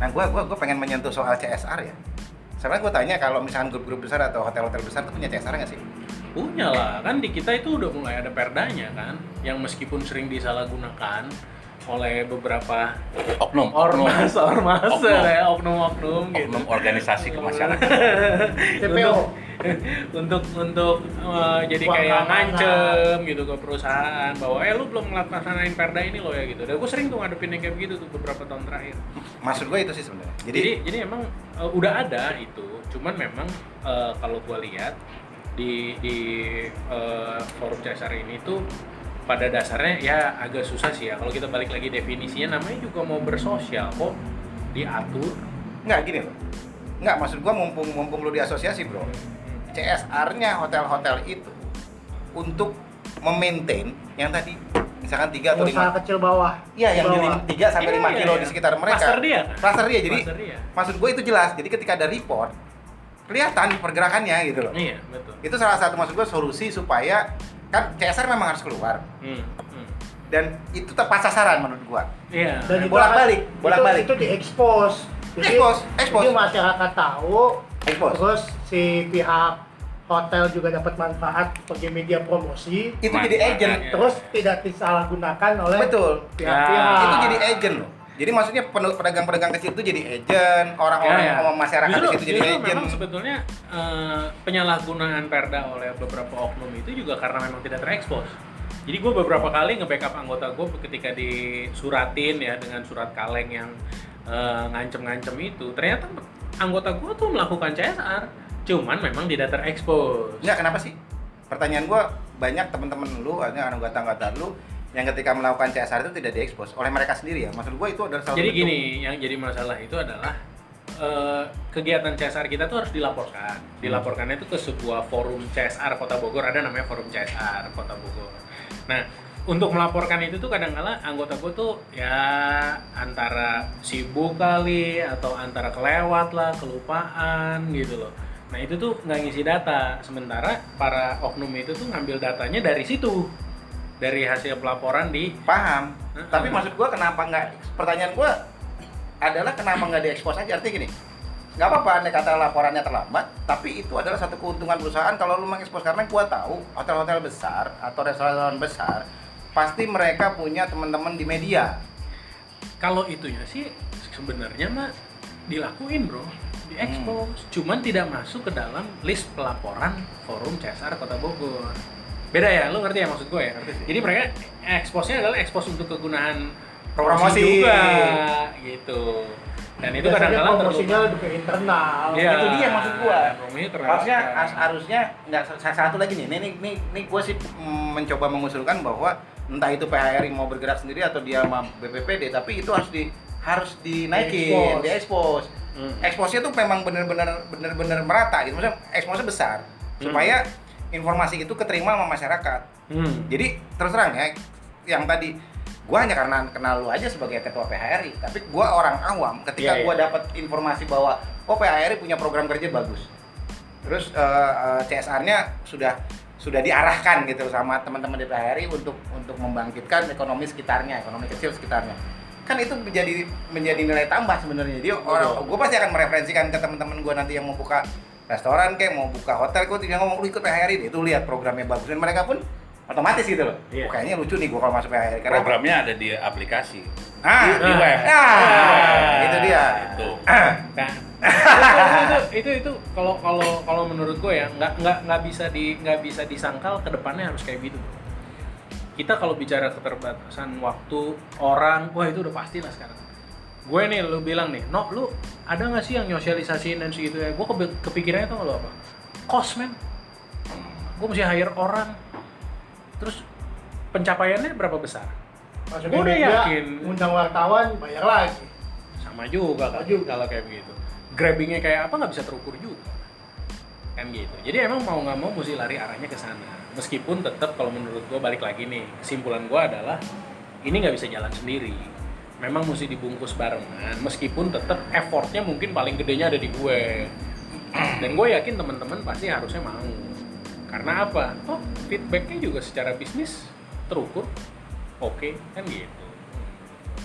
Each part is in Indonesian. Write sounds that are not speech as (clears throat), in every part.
Nah, gue gua, gua pengen menyentuh soal CSR ya. Sebenarnya gue tanya kalau misalkan grup-grup besar atau hotel-hotel besar itu punya CSR nggak sih? Punya lah, kan di kita itu udah mulai ada perdanya kan, yang meskipun sering disalahgunakan oleh beberapa oknum ormas, ormas, Oknum. ya, gitu. oknum organisasi kemasyarakatan (laughs) TPO. (laughs) untuk untuk eh, jadi kayak ngancem gitu ke perusahaan bahwa eh lu belum melaksanain perda ini loh ya gitu. Dan gue sering tuh ngadepin yang kayak begitu tuh beberapa tahun terakhir. Maksud gue itu sih sebenarnya. Jadi, Jadi jadi emang eh, udah ada itu, cuman memang eh, kalau gue lihat di di eh, forum CSR ini tuh pada dasarnya ya agak susah sih ya kalau kita balik lagi definisinya namanya juga mau bersosial kok diatur nggak gini loh. Nggak, maksud gue mumpung mumpung lu di asosiasi bro. CSR-nya hotel-hotel itu untuk memaintain yang tadi misalkan tiga atau Usaha lima kecil bawah. Iya, yang di Bawah. lim- tiga sampai Iya, lima iya, kilo iya. di sekitar mereka. Cluster dia kan? Cluster dia. Jadi Cluster dia. maksud gue itu jelas. Jadi ketika ada report kelihatan pergerakannya gitu loh. iya betul Itu salah satu maksud gue solusi supaya kan CSR memang harus keluar Hmm, hmm. dan itu tepat sasaran menurut gua. iya Dan itu Bolak-balik, akan- bolak-balik. Itu, itu diekspos. Jadi, Expose, expose. jadi masyarakat tahu, Expose. terus si pihak hotel juga dapat manfaat sebagai media promosi, Itu jadi agent. terus tidak disalahgunakan oleh Betul. pihak-pihak. Itu jadi agent loh. Jadi maksudnya pedagang-pedagang kecil itu jadi agent, orang-orang Ya, ya. masyarakat Justru- di situ jadi agent. memang sebetulnya eh, penyalahgunaan perda oleh beberapa oknum itu juga karena memang tidak terekspos. Jadi gue beberapa kali nge-backup anggota gue ketika disuratin ya dengan surat kaleng yang eh, ngancem-ngancem itu, ternyata anggota gue tuh melakukan CSR, cuman memang tidak terekspos. Enggak, kenapa sih? Pertanyaan gua banyak teman-teman lu, anggota-anggota lu yang ketika melakukan CSR itu tidak diekspos oleh mereka sendiri ya. Maksud gua itu adalah salah Jadi satu gini, yang jadi masalah itu adalah eh, kegiatan CSR kita tuh harus dilaporkan. Dilaporkannya itu ke sebuah forum CSR Kota Bogor, ada namanya forum CSR Kota Bogor. Nah, untuk melaporkan itu tuh kadang-kala anggota gue tuh ya antara sibuk kali atau antara kelewat lah, kelupaan gitu loh. Nah itu tuh nggak ngisi data, sementara para oknum itu tuh ngambil datanya dari situ, dari hasil pelaporan di paham. Heeh. Tapi maksud gua kenapa nggak? Pertanyaan gua adalah kenapa nggak diekspos aja? Artinya gini, nggak apa-apa andai kata laporannya terlambat, tapi itu adalah satu keuntungan perusahaan kalau lu mengekspos karena gua tahu hotel-hotel besar atau restoran besar pasti mereka punya teman-teman di media. kalau itunya sih sebenarnya mah dilakuin bro diekspos Hmm. cuman tidak masuk ke dalam list pelaporan forum CSR Kota Bogor beda ya lu ngerti ya maksud gue ya Ngerti sih. jadi mereka eksposnya adalah ekspos untuk kegunaan Promosi. promosi, juga gitu dan itu kadang-kadang promosinya lebih ke internal. Iya, Itu dia maksud gua. Harusnya as- harusnya nggak sa- satu lagi nih. Nih nih nih, nih gue sih mm, mencoba mengusulkan bahwa entah itu PHRI mau bergerak sendiri atau dia sama BPPD, tapi itu harus di harus dinaikin, Diekspos. diekspos. Hmm. Eksposnya tuh memang bener-bener bener-bener merata gitu. Maksudnya eksposnya besar supaya informasi itu keterima sama masyarakat. Hmm. Jadi terus terang ya, yang tadi gua hanya karena kenal lu aja sebagai ketua PHRI, tapi gua orang awam ketika Iya, gua iya. dapat informasi bahwa oh PHRI punya program kerja bagus. Terus eh, eh, CSR-nya sudah sudah diarahkan gitu sama teman-teman di PHRI untuk untuk membangkitkan ekonomi sekitarnya, ekonomi kecil sekitarnya. Kan itu menjadi menjadi nilai tambah sebenarnya. Jadi orang gua pasti akan mereferensikan ke teman-teman gua nanti yang mau buka restoran kayak mau buka hotel kok tinggal ngomong lu ikut PHRI deh, itu lihat programnya bagus dan mereka pun otomatis gitu loh. Iya. Oh, kayaknya lucu nih gua kalau masuk PHRI karena programnya ada di aplikasi. Ah, di, di web. Ah, itu dia. itu. Nah, itu, itu, kalau kalau kalau menurut gue ya nggak nggak nggak bisa di nggak bisa disangkal ke depannya harus kayak gitu. Kita kalau bicara keterbatasan waktu orang, wah itu udah pasti lah sekarang. Gue nih lu bilang nih, no lu ada nggak sih yang nyosialisasiin dan segitu ya? Gue kepi- kepikirannya tuh lo apa? Cost man. Gue mesti hire orang. Terus pencapaiannya berapa besar? Maksudnya Gua udah yakin. undang wartawan bayar lagi. sama juga kan kalau kayak begitu grabbingnya kayak apa nggak bisa terukur juga. Kan gitu. Jadi emang mau nggak mau mesti lari arahnya ke sana. Meskipun tetap kalau menurut gue balik lagi nih kesimpulan gue adalah ini nggak bisa jalan sendiri. Memang mesti dibungkus barengan meskipun tetap effortnya mungkin paling gedenya ada di gue. Dan gue yakin teman-teman pasti harusnya mau. Karena apa? Oh feedbacknya juga secara bisnis terukur. Oke kan gitu.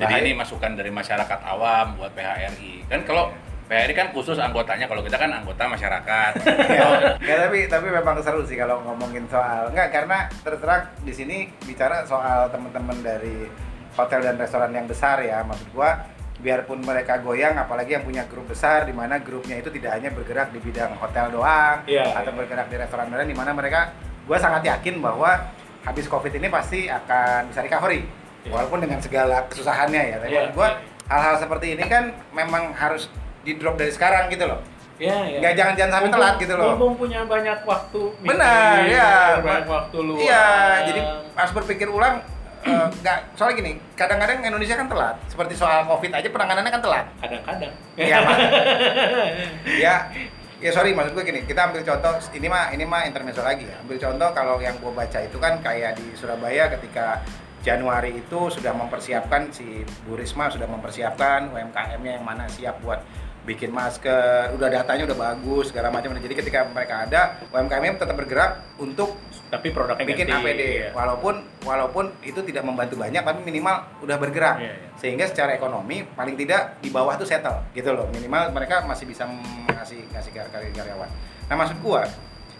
Jadi Nah, ini masukan dari masyarakat awam buat PHRI. Kan kalau PHRI kan khusus anggotanya, kalau kita kan anggota masyarakat. (laughs) ya, ya, tapi tapi memang seru sih kalau ngomongin soal enggak karena terus terang di sini bicara soal teman-teman dari hotel dan restoran yang besar ya maksud gua biarpun mereka goyang apalagi yang punya grup besar di mana grupnya itu tidak hanya bergerak di bidang hotel doang Iya, atau iya. bergerak di restoran doang di mana mereka gua sangat yakin bahwa habis covid ini pasti akan bisa recovery Iya. walaupun dengan segala kesusahannya ya tapi gua iya. hal-hal seperti ini kan memang harus di drop dari sekarang gitu loh Ya, ya. Nggak, jangan- jangan sampai telat gitu loh. Mumpung punya banyak waktu. Benar, ya. Banyak waktu luang. Iya, jadi harus berpikir ulang. eh, (clears throat) nggak, soalnya gini, kadang-kadang Indonesia kan telat. Seperti soal COVID aja penanganannya kan telat. kadang-kadang. Iya, Mak. (laughs) ya, ya sorry maksud gue gini, kita ambil contoh ini mah ini mah intermezzo lagi ya. Ambil contoh kalau yang gue baca itu kan kayak di Surabaya ketika Januari itu sudah mempersiapkan si Bu Risma sudah mempersiapkan UMKM-nya yang mana siap buat bikin masker, udah datanya udah bagus segala macam. Jadi ketika mereka ada UMKM tetap bergerak untuk Tapi produknya bikin ganti, APD iya. walaupun walaupun itu tidak membantu banyak tapi minimal udah bergerak Iya, iya. sehingga secara ekonomi paling tidak di bawah tuh settle gitu loh minimal mereka masih bisa ngasih ngasih kar- kar- karyawan nah maksud gua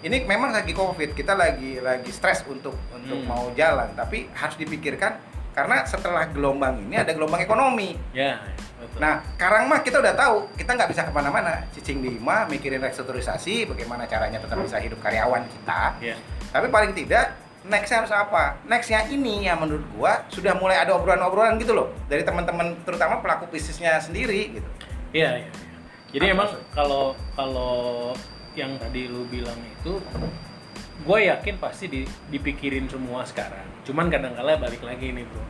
ini memang lagi covid kita lagi lagi stres untuk untuk Hmm. mau jalan tapi harus dipikirkan karena setelah gelombang ini ada gelombang ekonomi Ya, betul. Nah, sekarang mah kita udah tahu, kita nggak bisa ke mana-mana. Cicing lima, mikirin restrukturisasi, bagaimana caranya tetap bisa hidup karyawan kita. ya. Tapi paling tidak nextnya harus apa? Nextnya ini yang menurut gua sudah mulai ada obrolan-obrolan gitu loh dari teman-teman terutama pelaku bisnisnya sendiri gitu. Iya, iya. iya. Jadi Apa emang kalau kalau yang tadi lu bilang itu gue yakin pasti di, dipikirin semua sekarang. Cuman kadang-kala balik lagi nih, Bro.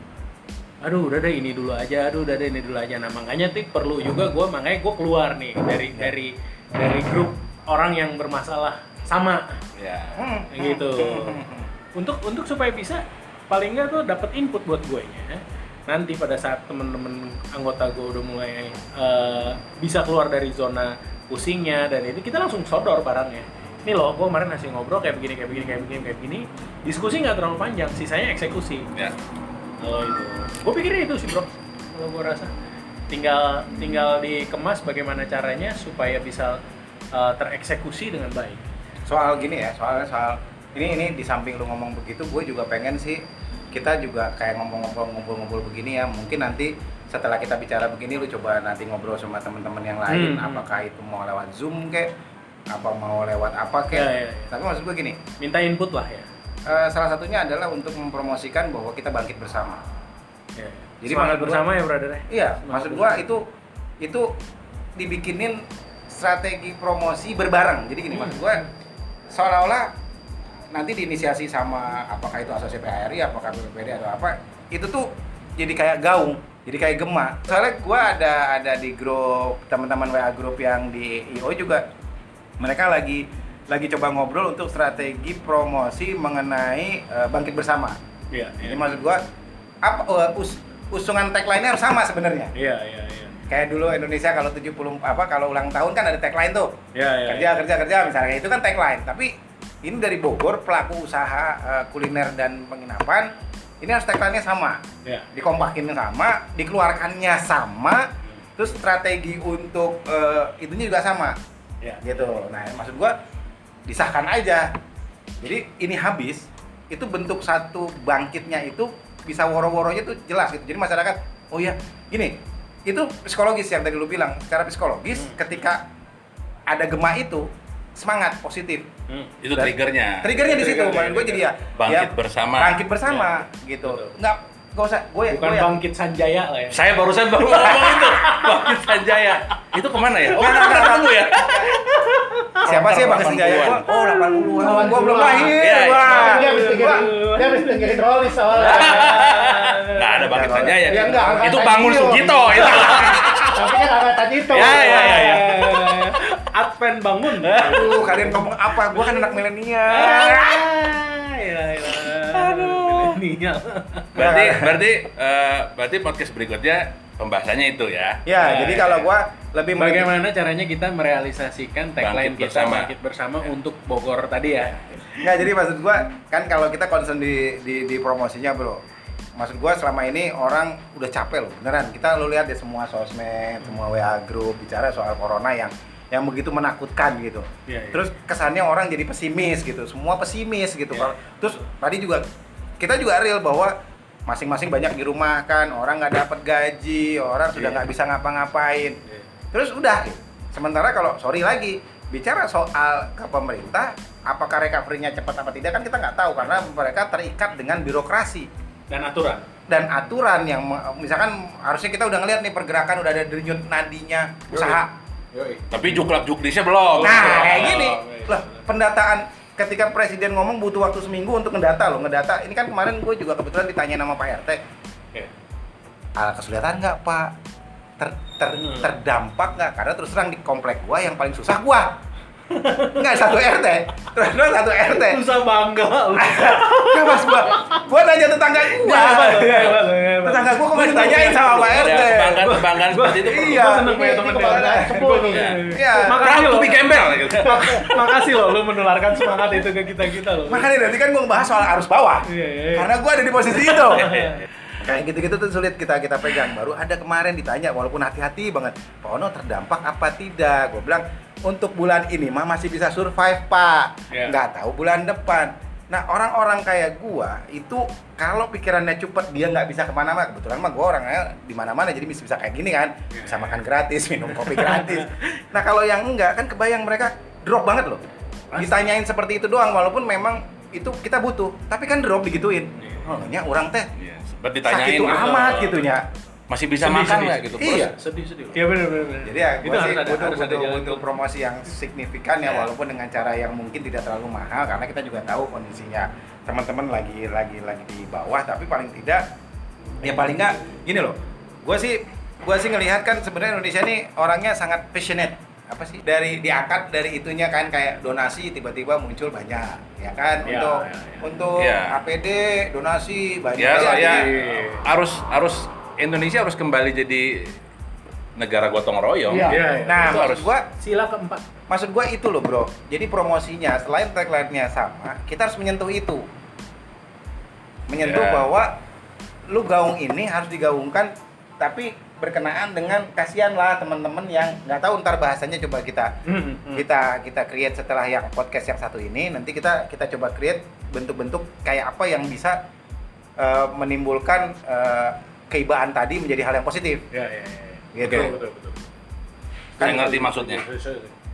Aduh, udah deh ini dulu aja. Aduh, udah deh ini dulu aja. Nah, makanya tuh perlu juga gue makanya gue keluar nih dari dari dari grup orang yang bermasalah sama ya. Gitu. untuk untuk supaya bisa paling nggak tuh dapat input buat gue nya nanti pada saat temen-temen anggota gue udah mulai eh, bisa keluar dari zona pusingnya dan itu kita langsung sodor barangnya ini loh gue kemarin ngasih ngobrol kayak begini kayak begini kayak begini kayak begini. Diskusi nggak terlalu panjang sisanya eksekusi. Ya. kalau itu gue pikirnya itu sih bro. Kalau gue rasa. Tinggal tinggal dikemas bagaimana caranya supaya bisa eh, tereksekusi dengan baik. Soal gini ya, soalnya soal. Ini ini di samping lu ngomong begitu, gue juga pengen sih kita juga kayak ngomong-ngomong ngumpul-ngumpul begini ya. Mungkin nanti setelah kita bicara begini, lu coba nanti ngobrol sama teman-teman yang lain, Hmm. apakah itu mau lewat zoom kek, apa mau lewat apa kek. Ya, ya, ya. Tapi maksud gue gini, minta input lah ya eh, salah satunya adalah untuk mempromosikan bahwa kita bangkit bersama. Ya. Jadi semangat maksud gua- bersama ya brother ya. Iya, Semangat maksud bersama. itu itu dibikinin strategi promosi berbareng. Jadi gini Hmm. maksud gua seolah-olah nanti diinisiasi sama apakah itu asosiasi PHRI, apakah BPD atau apa, itu tuh jadi kayak gaung, jadi kayak gema. Soalnya gua ada ada di grup teman-teman WA grup yang di IO juga mereka lagi lagi coba ngobrol untuk strategi promosi mengenai eh, bangkit bersama. Iya, Jadi iya. maksud gua apa eh, us- usungan tagline-nya harus sama sebenarnya. Iya, iya, iya. Kayak dulu Indonesia kalau 70 apa kalau ulang tahun kan ada tagline tuh. Iya, iya. kerja kerja kerja misalnya itu kan tagline. Tapi ini dari Bogor pelaku usaha eh, kuliner dan penginapan ini harus tagline-nya sama. Iya. Dikompakin sama, dikeluarkannya sama, terus strategi untuk eh, itunya juga sama. Iya. Gitu. Nah, maksud gua disahkan aja. Jadi ini habis itu bentuk satu bangkitnya itu bisa woro-woronya tuh jelas gitu. Jadi masyarakat, oh ya, gini, itu psikologis yang tadi lu bilang, secara psikologis Hmm. ketika ada gema itu semangat positif. Hmm. Itu Dan- triggernya. Triggernya di situ, maksud gue jadi ya Bangkit ya, bersama. Bangkit bersama gitu. betul. Enggak enggak usah gue Bukan gue bangkit Sanjaya lah ya. Saya barusan baru ngomong itu. (laughs) Bangkit Sanjaya. Itu ke mana ya? Oh, Nggak, nggak, dulu ya. siapa sih Bang Senjaya? 80-an. Gua, oh 80-an. Gua belum 80-an. lahir. Iya, Wah. dia habis dengerin dia habis dengerin Rollis soalnya (laughs) Nggak ada Bangkit Sanjaya. Ya, enggak, angkatan Itu Bangun. Sugito (laughs) itu. tapi kan angkatan itu Ya, ya, ya, ya. (laughs) Advent bangun. Aduh, kalian ngomong apa? Gua kan anak milenial. Ya, ya. Aduh. Milenial. Berarti berarti eh, berarti podcast berikutnya pembahasannya itu ya. Ya, jadi kalau gua lebih Bagaimana caranya kita merealisasikan tagline Bangkit kita bersama. bangkit bersama untuk Bogor tadi ya? Nggak, jadi maksud gua kan kalau kita concern di di, di promosinya, Bro. maksud gua selama ini orang udah capek loh beneran kita lo lihat ya semua sosmed semua WA grup bicara soal corona yang yang begitu menakutkan gitu Iya, iya. terus kesannya orang jadi pesimis gitu semua pesimis gitu Iya. Kalau- terus tadi juga kita juga real bahwa masing-masing banyak di rumah kan orang nggak dapat gaji orang sudah Iya. nggak bisa ngapa-ngapain Iya. terus udah sementara kalau sorry lagi bicara soal ke pemerintah apakah recovery-nya cepat apa tidak kan kita nggak tahu karena mereka terikat dengan birokrasi dan aturan dan aturan yang misalkan harusnya kita udah ngeliat nih pergerakan udah ada denyut nadinya usaha Yoi. Tapi juklak juknisnya belum. nah kayak gini lah pendataan ketika presiden ngomong butuh waktu seminggu untuk ngedata loh ngedata. Ini kan kemarin gue juga kebetulan ditanya sama Pak RT Oke. ala kesulitan nggak Pak? Ter, ter- Hmm. terdampak nggak? Karena terus terang di komplek gua yang paling susah gua nggak satu RT terus terang satu RT Susah bangga lu. nggak pas gua gua nanya tetangga gua tetangga gua kemarin ditanyain sama Pak RT Ya, kebanggaan seperti itu. Iya. Gua seneng punya nih. seneng. Iya. Makasih be gembel gitu. Makasih loh lu menularkan semangat itu ke kita-kita loh. makanya nanti kan gua ngebahas soal arus bawah Iya, iya, iya. karena gua ada di posisi itu kayak gitu-gitu tuh sulit kita kita pegang baru ada kemarin ditanya walaupun hati-hati banget Pak Ono terdampak apa tidak gue bilang untuk bulan ini mah masih bisa survive pak. Iya. nggak tahu bulan depan. Nah orang-orang kayak gua itu kalau pikirannya cepet dia nggak bisa ke mana-mana. Kebetulan mah gua orangnya di mana-mana jadi bisa bisa kayak gini kan. Iya. bisa makan gratis minum kopi gratis. Nah kalau yang enggak kan kebayang mereka drop banget loh. Ditanyain seperti itu doang walaupun memang itu kita butuh. Tapi kan drop digituin. Iya. oh nya orang teh ditanyain sakit gitu. amat gitu nya Masih bisa Sedih, makan nggak gitu. Iya. Sedih sedih. Iya benar benar. jadi ya itu gue sih harus ada butuh, harus ada butuh, jalan butuh promosi yang signifikan ya Iya. walaupun dengan cara yang mungkin tidak terlalu mahal karena kita juga tahu kondisinya teman-teman lagi lagi lagi di bawah tapi paling tidak ya paling nggak gini loh gue sih gue sih ngelihat kan sebenarnya Indonesia ini orangnya sangat passionate apa sih dari diangkat dari itunya kan kayak donasi tiba-tiba muncul banyak ya kan Iya, untuk iya, iya. untuk Iya. APD donasi banyak Ya, saya Iya. harus harus Indonesia harus kembali jadi negara gotong royong. Iya. Iya, iya. nah Itu maksud harus- gua Sila keempat. Maksud gua itu loh bro, jadi promosinya selain tagline-nya sama, kita harus menyentuh itu. Menyentuh Ya. bahwa lu gaung ini harus digaungkan, tapi berkenaan dengan kasihan lah teman-teman yang nggak tahu ntar bahasanya coba kita Hmm, hmm. kita kita create setelah yang podcast yang satu ini nanti kita kita coba create bentuk-bentuk kayak apa yang bisa eh, menimbulkan eh, keibaan tadi menjadi hal yang positif Ya ya ya. Gitu. Betul betul betul. Saya ngerti maksudnya.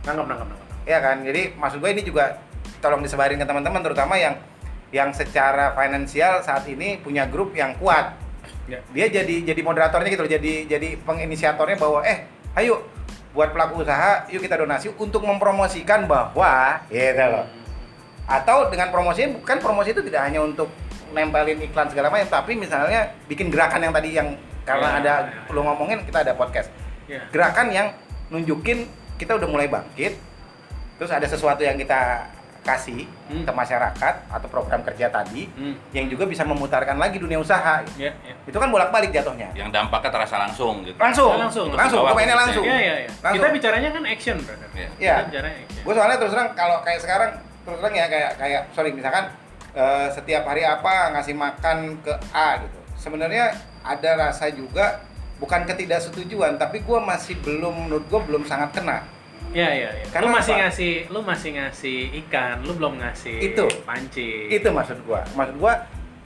Nangkap nangkap nangkap. ya kan jadi maksud gue ini juga tolong disebarin ke teman-teman terutama yang yang secara finansial saat ini punya grup yang kuat Ya. dia jadi jadi moderatornya gitu loh jadi jadi penginisiatornya bahwa eh ayo buat pelaku usaha yuk kita donasi untuk mempromosikan bahwa gitu loh atau dengan promosinya bukan promosi itu tidak hanya untuk nempelin iklan segala macam tapi misalnya bikin gerakan yang tadi yang karena Ya, ada ya, lu ngomongin kita ada podcast Ya. gerakan yang nunjukin kita udah mulai bangkit terus ada sesuatu yang kita kasih Hmm. ke masyarakat atau program kerja tadi Hmm. yang juga bisa memutarkan lagi dunia usaha Ya ya. itu kan bolak-balik jatuhnya Yang dampaknya terasa langsung gitu. langsung Ya, langsung, langsung langsung. pemainnya langsung Ya ya ya. Langsung. Kita bicaranya kan action, brother. Iya. Iya. Kita bicaranya action. gue soalnya terus terang kalau kayak sekarang terus terang ya kayak kayak sorry misalkan eh, setiap hari apa ngasih makan ke A gitu sebenarnya ada rasa juga bukan ketidaksetujuan tapi gue masih belum menurut gue belum sangat kena Ya ya ya. Karena lu masih apa? ngasih lu masih ngasih ikan, lu belum ngasih Itu. pancing. itu maksud gue maksud gue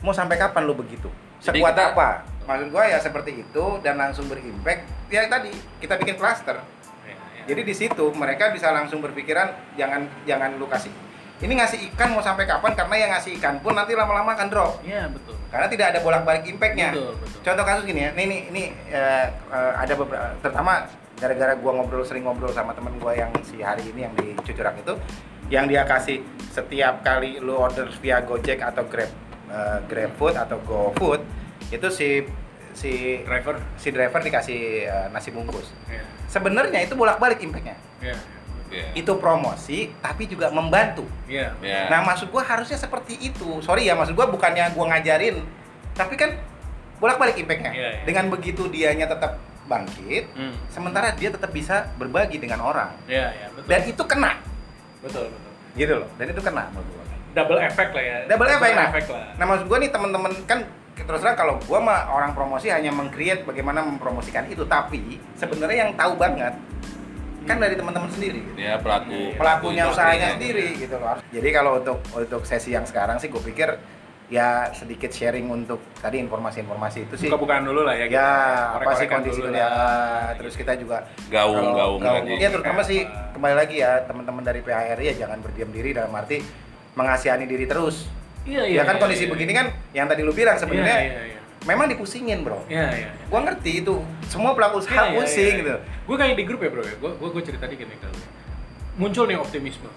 mau sampai kapan lu begitu Jadi sekuat kita- apa maksud gue ya seperti itu dan langsung berimpact ya tadi kita bikin cluster Ya, ya. Jadi di situ mereka bisa langsung berpikiran jangan jangan lu kasih. Ini ngasih ikan mau sampai kapan? Karena yang ngasih ikan pun nanti lama-lama akan drop. Iya, betul. Karena tidak ada bolak-balik impactnya. Betul, betul. Contoh kasus gini ya. Nih nih ini eh, eh, ada beberapa terutama gara-gara gua ngobrol sering ngobrol sama temen gua yang si hari ini yang di Cucurak itu yang dia kasih setiap kali lu order via Gojek atau Grab eh, GrabFood atau GoFood itu si si Driver. si driver dikasih eh, nasi bungkus. Ya. Sebenarnya itu bolak-balik impactnya. Ya. Iya. Itu promosi tapi juga membantu. Iya. Ya. Nah, maksud gua harusnya seperti itu. Sorry ya, maksud gua bukannya gua ngajarin, tapi kan bolak-balik impactnya. Iya, iya. Dengan begitu dianya tetap bangkit, Hmm. sementara dia tetap bisa berbagi dengan orang. Iya, iya, betul. Dan itu kena, betul, betul. gitu loh. Dan itu kena menurut gua. Double effect lah ya. Double effect nah. effect lah. Nah, maksud gua nih teman-teman kan terus terang kalau gua mah orang promosi hanya meng-create bagaimana mempromosikan itu tapi sebenarnya yang tahu banget kan dari teman-teman sendiri gitu. dia pelaku pelakunya pelaku usahanya industri. sendiri gitu loh. Jadi kalau untuk untuk sesi yang sekarang sih gue pikir ya sedikit sharing untuk tadi informasi-informasi itu sih. Buka-bukaan dulu lah ya. Ya, apa sih kondisi lah. Terus kita juga gaung kalau gaung gaung. lagi Iya, terutama sih Apa. kembali lagi ya teman-teman dari PHRI ya jangan berdiam diri dalam arti mengasihani diri terus. Iya, Ya kan kondisi begini kan yang tadi lu bilang sebenarnya Iya, iya, iya. Memang dipusingin, Bro. Iya, iya. Gua ngerti itu semua pelaku usaha Iya, iya, pusing iya. gitu. Gue kayak di grup ya bro ya, gue gue gue cerita dikit nih kalau muncul nih optimisme.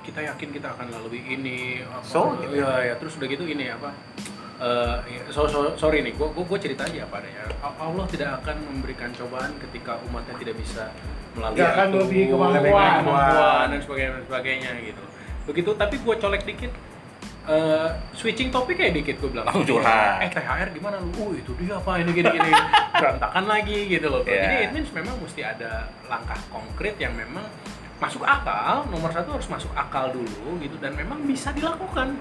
Kita yakin kita akan lalui ini. Apa, So, gitu. ya, ya terus udah gitu ini apa? eh, ya, so, so- sorry nih, gue gue cerita aja apa adanya. Allah tidak akan memberikan cobaan ketika umatnya tidak bisa melalui Nggak akan kemampuan. melebihi kemampuan dan sebagainya dan sebagainya gitu. Begitu, tapi gue colek dikit. Eh, switching topik kayak dikit gue bilang Langsung curhat. eh THR gimana lu? Oh itu dia apa ini gini gini (laughs) berantakan lagi gitu loh. Iya. Jadi it means memang mesti ada langkah konkret yang memang masuk akal. Nomor satu harus masuk akal dulu gitu dan memang bisa dilakukan